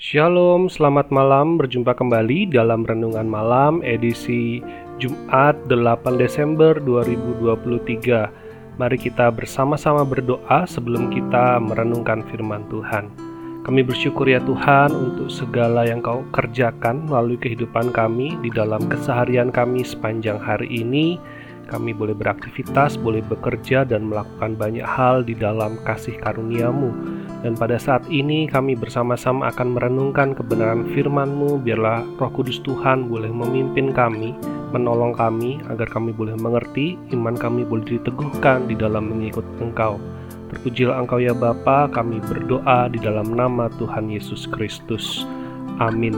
Shalom, selamat malam. Berjumpa kembali dalam renungan malam edisi Jumat 8 Desember 2023. Mari kita bersama-sama berdoa sebelum kita merenungkan firman Tuhan. Kami bersyukur ya Tuhan untuk segala yang Kau kerjakan melalui kehidupan kami di dalam keseharian kami sepanjang hari ini. Kami boleh beraktivitas, boleh bekerja dan melakukan banyak hal di dalam kasih karuniamu. Dan pada saat ini kami bersama-sama akan merenungkan kebenaran firman-Mu, biarlah roh kudus Tuhan boleh memimpin kami, menolong kami, agar kami boleh mengerti, iman kami boleh diteguhkan di dalam mengikut Engkau. Terpujilah Engkau ya Bapa, kami berdoa di dalam nama Tuhan Yesus Kristus. Amin.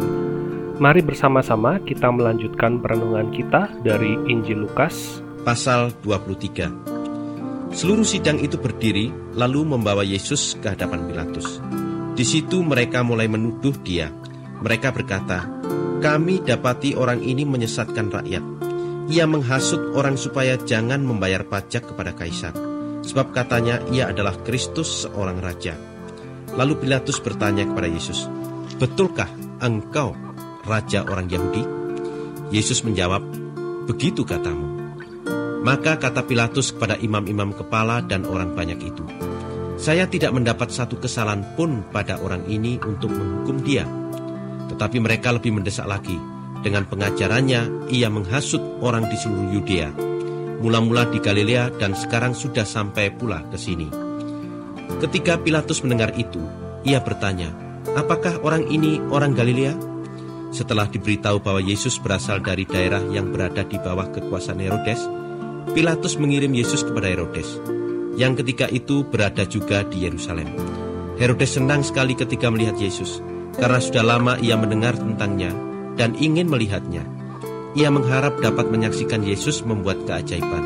Mari bersama-sama kita melanjutkan perenungan kita dari Injil Lukas pasal 23. Seluruh sidang itu berdiri, lalu membawa Yesus ke hadapan Pilatus. Di situ mereka mulai menuduh dia. Mereka berkata, "Kami dapati orang ini menyesatkan rakyat. Ia menghasut orang supaya jangan membayar pajak kepada kaisar, sebab katanya ia adalah Kristus, seorang raja." Lalu Pilatus bertanya kepada Yesus, "Betulkah engkau raja orang Yahudi?" Yesus menjawab, "Begitu katamu." Maka kata Pilatus kepada imam-imam kepala dan orang banyak itu, "Saya tidak mendapat satu kesalahan pun pada orang ini untuk menghukum dia." Tetapi mereka lebih mendesak lagi. Dengan pengajarannya, ia menghasut orang di seluruh Yudea. Mula-mula di Galilea dan sekarang sudah sampai pula ke sini. Ketika Pilatus mendengar itu, ia bertanya, "Apakah orang ini orang Galilea?" Setelah diberitahu bahwa Yesus berasal dari daerah yang berada di bawah kekuasaan Herodes, Pilatus mengirim Yesus kepada Herodes, yang ketika itu berada juga di Yerusalem. Herodes senang sekali ketika melihat Yesus, karena sudah lama ia mendengar tentangnya dan ingin melihatnya. Ia mengharap dapat menyaksikan Yesus membuat keajaiban.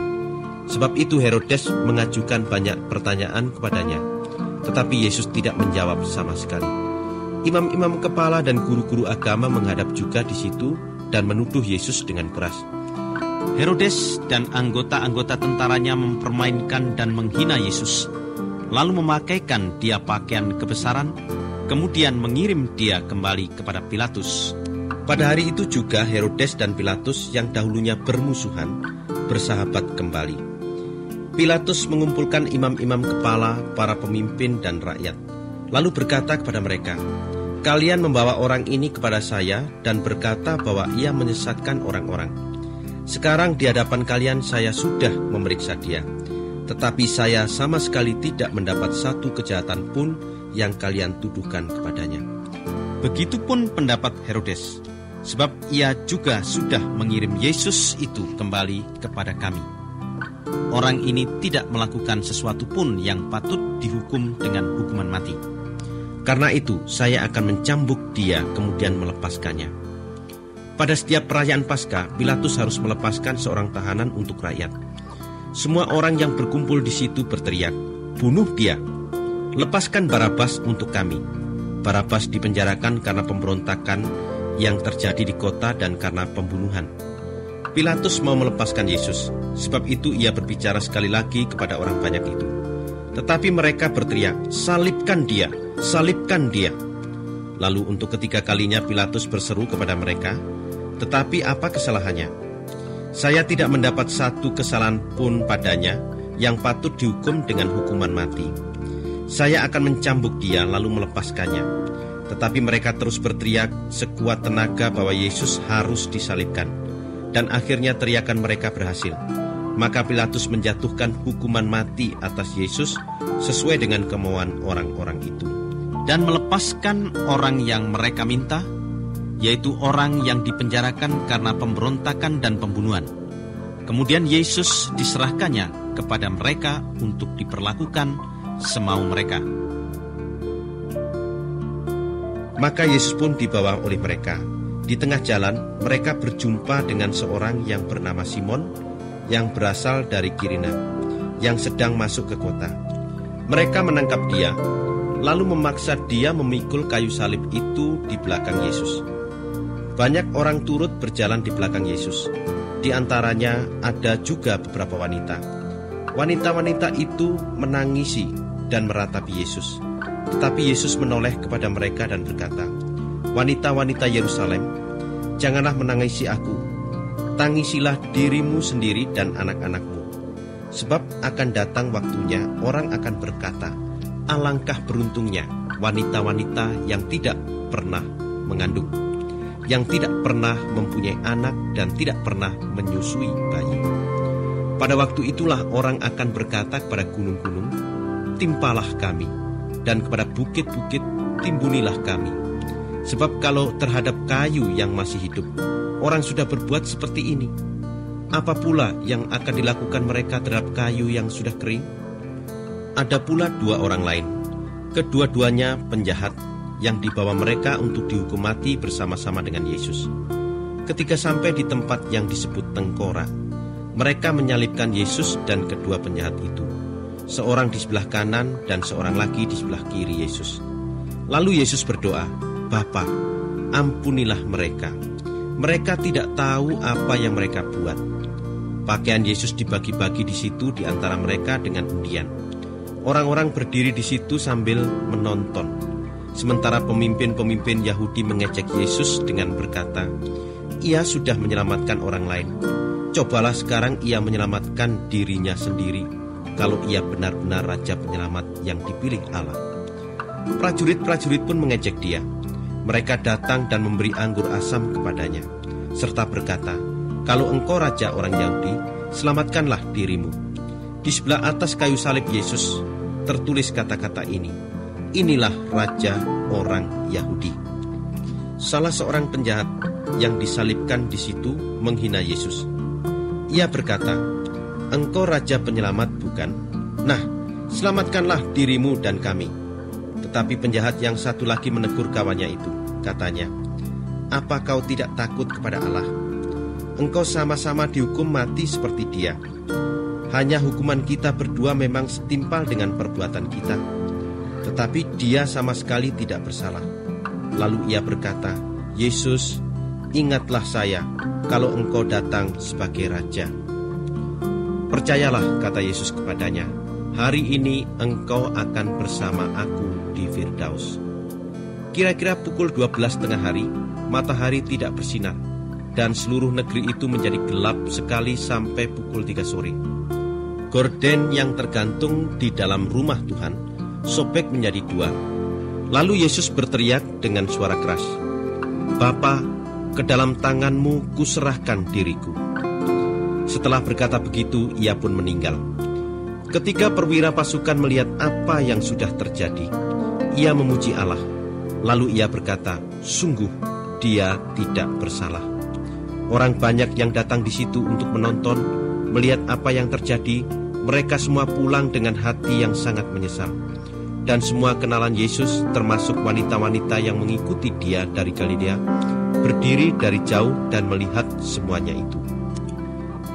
Sebab itu Herodes mengajukan banyak pertanyaan kepadanya, tetapi Yesus tidak menjawab sama sekali. Imam-imam kepala dan guru-guru agama menghadap juga di situ dan menuduh Yesus dengan keras. Herodes dan anggota-anggota tentaranya mempermainkan dan menghina Yesus, lalu memakaikan dia pakaian kebesaran, kemudian mengirim dia kembali kepada Pilatus. Pada hari itu juga Herodes dan Pilatus yang dahulunya bermusuhan bersahabat kembali. Pilatus mengumpulkan imam-imam kepala, para pemimpin dan rakyat, lalu berkata kepada mereka, Kalian membawa orang ini kepada saya dan berkata bahwa ia menyesatkan orang-orang. Sekarang di hadapan kalian saya sudah memeriksa dia, tetapi saya sama sekali tidak mendapat satu kejahatan pun yang kalian tuduhkan kepadanya. Begitupun pendapat Herodes, sebab ia juga sudah mengirim Yesus itu kembali kepada kami. Orang ini tidak melakukan sesuatu pun yang patut dihukum dengan hukuman mati. Karena itu, saya akan mencambuk dia kemudian melepaskannya. Pada setiap perayaan Paskah, Pilatus harus melepaskan seorang tahanan untuk rakyat. Semua orang yang berkumpul di situ berteriak, "Bunuh dia! Lepaskan Barabas untuk kami." Barabas dipenjarakan karena pemberontakan yang terjadi di kota dan karena pembunuhan. Pilatus mau melepaskan Yesus, sebab itu ia berbicara sekali lagi kepada orang banyak itu. Tetapi mereka berteriak, "Salibkan dia! Salibkan dia!" Lalu untuk ketiga kalinya Pilatus berseru kepada mereka, tetapi apa kesalahannya? Saya tidak mendapat satu kesalahan pun padanya yang patut dihukum dengan hukuman mati. Saya akan mencambuk dia lalu melepaskannya. Tetapi mereka terus berteriak sekuat tenaga bahwa Yesus harus disalibkan. Dan akhirnya teriakan mereka berhasil. Maka Pilatus menjatuhkan hukuman mati atas Yesus sesuai dengan kemauan orang-orang itu. Dan melepaskan orang yang mereka minta, yaitu orang yang dipenjarakan karena pemberontakan dan pembunuhan. Kemudian Yesus diserahkannya kepada mereka untuk diperlakukan semau mereka. Maka Yesus pun dibawa oleh mereka. Di tengah jalan, mereka berjumpa dengan seorang yang bernama Simon, yang berasal dari Kirina, yang sedang masuk ke kota. Mereka menangkap dia, lalu memaksa dia memikul kayu salib itu di belakang Yesus. Banyak orang turut berjalan di belakang Yesus. Di antaranya ada juga beberapa wanita. Wanita-wanita itu menangisi dan meratapi Yesus. Tetapi Yesus menoleh kepada mereka dan berkata, wanita-wanita Yerusalem, janganlah menangisi aku, tangisilah dirimu sendiri dan anak-anakmu. Sebab akan datang waktunya orang akan berkata, alangkah beruntungnya wanita-wanita yang tidak pernah mengandung, yang tidak pernah mempunyai anak dan tidak pernah menyusui bayi. Pada waktu itulah orang akan berkata kepada gunung-gunung, timpalah kami, dan kepada bukit-bukit timbunilah kami. Sebab kalau terhadap kayu yang masih hidup, orang sudah berbuat seperti ini, apa pula yang akan dilakukan mereka terhadap kayu yang sudah kering? Ada pula dua orang lain, kedua-duanya penjahat yang dibawa mereka untuk dihukum mati bersama-sama dengan Yesus. Ketika sampai di tempat yang disebut Tengkorak, mereka menyalibkan Yesus dan kedua penjahat itu, seorang di sebelah kanan dan seorang lagi di sebelah kiri Yesus. Lalu Yesus berdoa, Bapa, ampunilah mereka. Mereka tidak tahu apa yang mereka buat. Pakaian Yesus dibagi-bagi di situ di antara mereka dengan undian. Orang-orang berdiri di situ sambil menonton. Sementara pemimpin-pemimpin Yahudi mengejek Yesus dengan berkata, "Ia sudah menyelamatkan orang lain. Cobalah sekarang ia menyelamatkan dirinya sendiri, kalau ia benar-benar raja penyelamat yang dipilih Allah." Prajurit-prajurit pun mengejek dia. Mereka datang dan memberi anggur asam kepadanya, serta berkata, "Kalau engkau raja orang Yahudi, selamatkanlah dirimu." Di sebelah atas kayu salib Yesus tertulis kata-kata ini, "Inilah raja orang Yahudi." Salah seorang penjahat yang disalibkan di situ menghina Yesus. Ia berkata, "Engkau raja penyelamat, bukan? Nah, selamatkanlah dirimu dan kami." Tetapi penjahat yang satu lagi menegur kawannya itu, katanya, Apa kau tidak takut kepada Allah? Engkau sama-sama dihukum mati seperti dia. Hanya hukuman kita berdua memang setimpal dengan perbuatan kita. Tetapi dia sama sekali tidak bersalah. Lalu ia berkata, Yesus, ingatlah saya kalau engkau datang sebagai Raja. Percayalah, kata Yesus kepadanya, hari ini engkau akan bersama aku di Firdaus. Kira-kira pukul 12 tengah hari, matahari tidak bersinar, dan seluruh negeri itu menjadi gelap sekali sampai pukul 3 sore. Gorden yang tergantung di dalam rumah Tuhan sobek menjadi dua. Lalu Yesus berteriak dengan suara keras, Bapa, ke dalam tanganmu kuserahkan diriku. Setelah berkata begitu, ia pun meninggal. Ketika perwira pasukan melihat apa yang sudah terjadi, ia memuji Allah. Lalu ia berkata, "Sungguh, dia tidak bersalah." Orang banyak yang datang di situ untuk menonton, melihat apa yang terjadi. Mereka semua pulang dengan hati yang sangat menyesal. Dan semua kenalan Yesus, termasuk wanita-wanita yang mengikuti Dia dari Galilea, berdiri dari jauh dan melihat semuanya itu.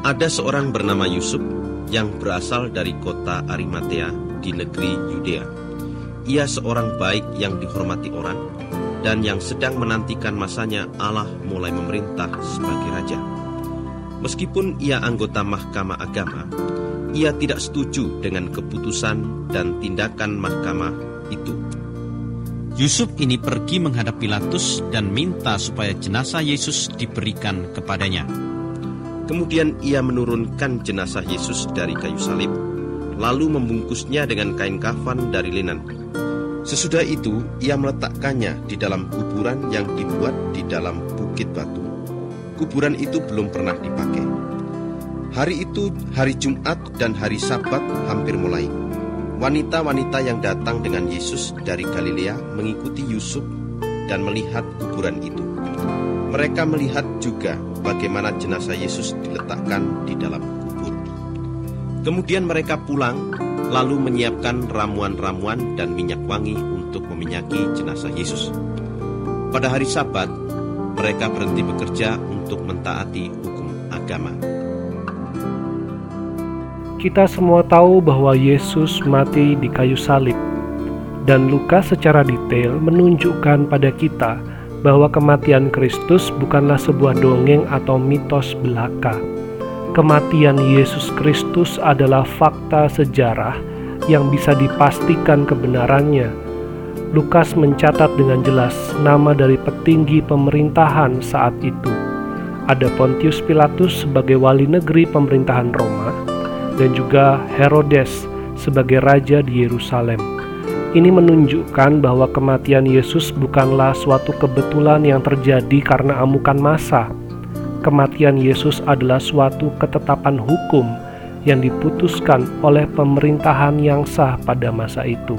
Ada seorang bernama Yusuf yang berasal dari kota Arimatea di negeri Yudea ia seorang baik yang dihormati orang dan yang sedang menantikan masanya Allah mulai memerintah sebagai raja. Meskipun ia anggota mahkamah agama, ia tidak setuju dengan keputusan dan tindakan mahkamah itu. Yusuf ini pergi menghadap Pilatus dan minta supaya jenazah Yesus diberikan kepadanya. Kemudian ia menurunkan jenazah Yesus dari kayu salib, lalu membungkusnya dengan kain kafan dari linen Sesudah itu, ia meletakkannya di dalam kuburan yang dibuat di dalam bukit batu. Kuburan itu belum pernah dipakai. Hari itu, hari Jumat dan hari Sabat hampir mulai. Wanita-wanita yang datang dengan Yesus dari Galilea mengikuti Yusuf dan melihat kuburan itu. Mereka melihat juga bagaimana jenazah Yesus diletakkan di dalam kubur. Kemudian mereka pulang lalu menyiapkan ramuan-ramuan dan minyak wangi untuk meminyaki jenazah Yesus. Pada hari Sabat, mereka berhenti bekerja untuk mentaati hukum agama. Kita semua tahu bahwa Yesus mati di kayu salib, dan Lukas secara detail menunjukkan pada kita bahwa kematian Kristus bukanlah sebuah dongeng atau mitos belaka kematian Yesus Kristus adalah fakta sejarah yang bisa dipastikan kebenarannya. Lukas mencatat dengan jelas nama dari petinggi pemerintahan saat itu. Ada Pontius Pilatus sebagai wali negeri pemerintahan Roma dan juga Herodes sebagai raja di Yerusalem. Ini menunjukkan bahwa kematian Yesus bukanlah suatu kebetulan yang terjadi karena amukan massa. Kematian Yesus adalah suatu ketetapan hukum yang diputuskan oleh pemerintahan yang sah pada masa itu.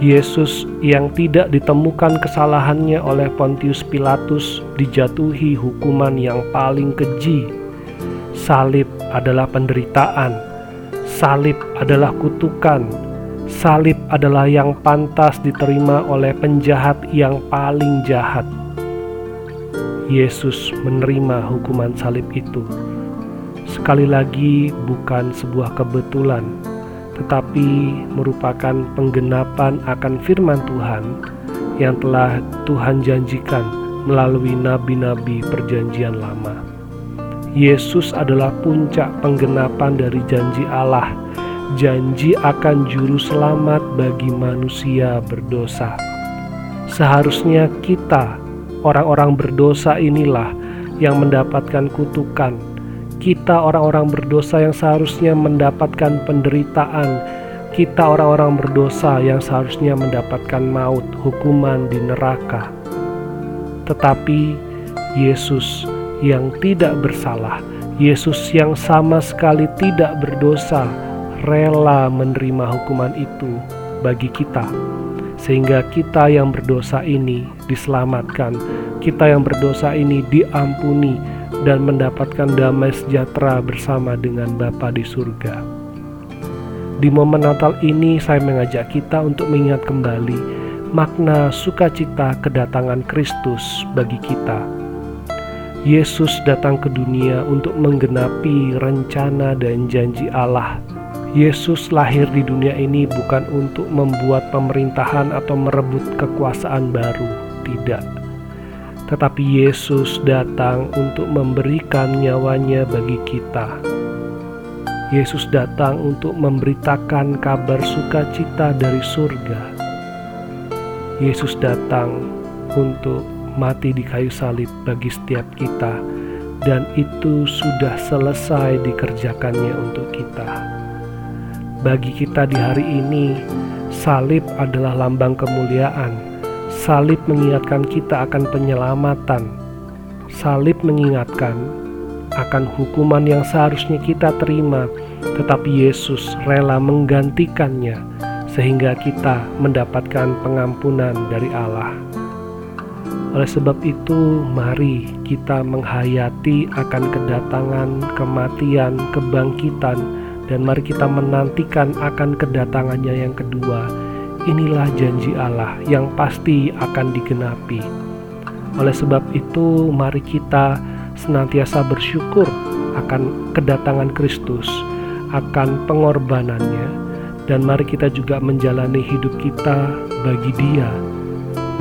Yesus yang tidak ditemukan kesalahannya oleh Pontius Pilatus dijatuhi hukuman yang paling keji. Salib adalah penderitaan, salib adalah kutukan, salib adalah yang pantas diterima oleh penjahat yang paling jahat. Yesus menerima hukuman salib itu. Sekali lagi, bukan sebuah kebetulan tetapi merupakan penggenapan akan firman Tuhan yang telah Tuhan janjikan melalui nabi-nabi Perjanjian Lama. Yesus adalah puncak penggenapan dari janji Allah, janji akan juru selamat bagi manusia berdosa. Seharusnya kita, orang-orang berdosa inilah yang mendapatkan kutukan kita orang-orang berdosa yang seharusnya mendapatkan penderitaan, kita orang-orang berdosa yang seharusnya mendapatkan maut, hukuman di neraka. Tetapi Yesus yang tidak bersalah, Yesus yang sama sekali tidak berdosa, rela menerima hukuman itu bagi kita, sehingga kita yang berdosa ini diselamatkan, kita yang berdosa ini diampuni dan mendapatkan damai sejahtera bersama dengan Bapa di surga. Di momen Natal ini saya mengajak kita untuk mengingat kembali makna sukacita kedatangan Kristus bagi kita. Yesus datang ke dunia untuk menggenapi rencana dan janji Allah. Yesus lahir di dunia ini bukan untuk membuat pemerintahan atau merebut kekuasaan baru, tidak tetapi Yesus datang untuk memberikan nyawanya bagi kita. Yesus datang untuk memberitakan kabar sukacita dari surga. Yesus datang untuk mati di kayu salib bagi setiap kita, dan itu sudah selesai dikerjakannya untuk kita. Bagi kita di hari ini, salib adalah lambang kemuliaan Salib mengingatkan kita akan penyelamatan. Salib mengingatkan akan hukuman yang seharusnya kita terima, tetapi Yesus rela menggantikannya sehingga kita mendapatkan pengampunan dari Allah. Oleh sebab itu, mari kita menghayati akan kedatangan, kematian, kebangkitan, dan mari kita menantikan akan kedatangannya yang kedua inilah janji Allah yang pasti akan digenapi. Oleh sebab itu, mari kita senantiasa bersyukur akan kedatangan Kristus, akan pengorbanannya, dan mari kita juga menjalani hidup kita bagi Dia.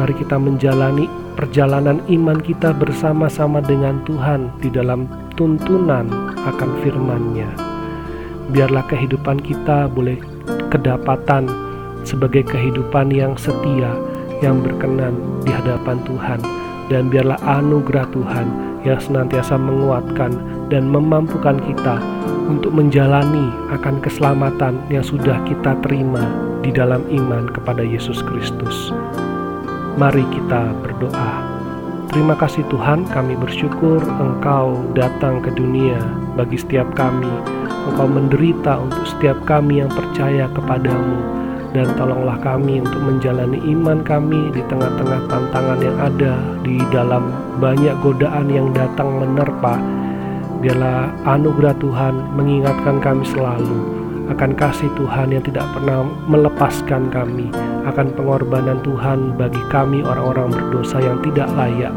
Mari kita menjalani perjalanan iman kita bersama-sama dengan Tuhan di dalam tuntunan akan firman-Nya. Biarlah kehidupan kita boleh kedapatan sebagai kehidupan yang setia, yang berkenan di hadapan Tuhan, dan biarlah anugerah Tuhan yang senantiasa menguatkan dan memampukan kita untuk menjalani akan keselamatan yang sudah kita terima di dalam iman kepada Yesus Kristus. Mari kita berdoa. Terima kasih Tuhan, kami bersyukur Engkau datang ke dunia bagi setiap kami. Engkau menderita untuk setiap kami yang percaya kepadamu dan tolonglah kami untuk menjalani iman kami di tengah-tengah tantangan yang ada di dalam banyak godaan yang datang menerpa biarlah anugerah Tuhan mengingatkan kami selalu akan kasih Tuhan yang tidak pernah melepaskan kami akan pengorbanan Tuhan bagi kami orang-orang berdosa yang tidak layak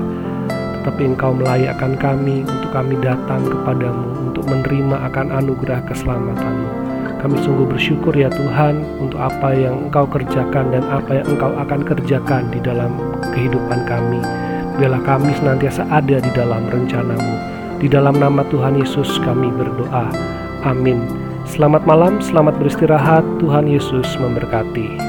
tetapi engkau melayakkan kami untuk kami datang kepadamu untuk menerima akan anugerah keselamatanmu kami sungguh bersyukur ya Tuhan untuk apa yang Engkau kerjakan dan apa yang Engkau akan kerjakan di dalam kehidupan kami. Biarlah kami senantiasa ada di dalam rencanamu. Di dalam nama Tuhan Yesus kami berdoa. Amin. Selamat malam, selamat beristirahat. Tuhan Yesus memberkati.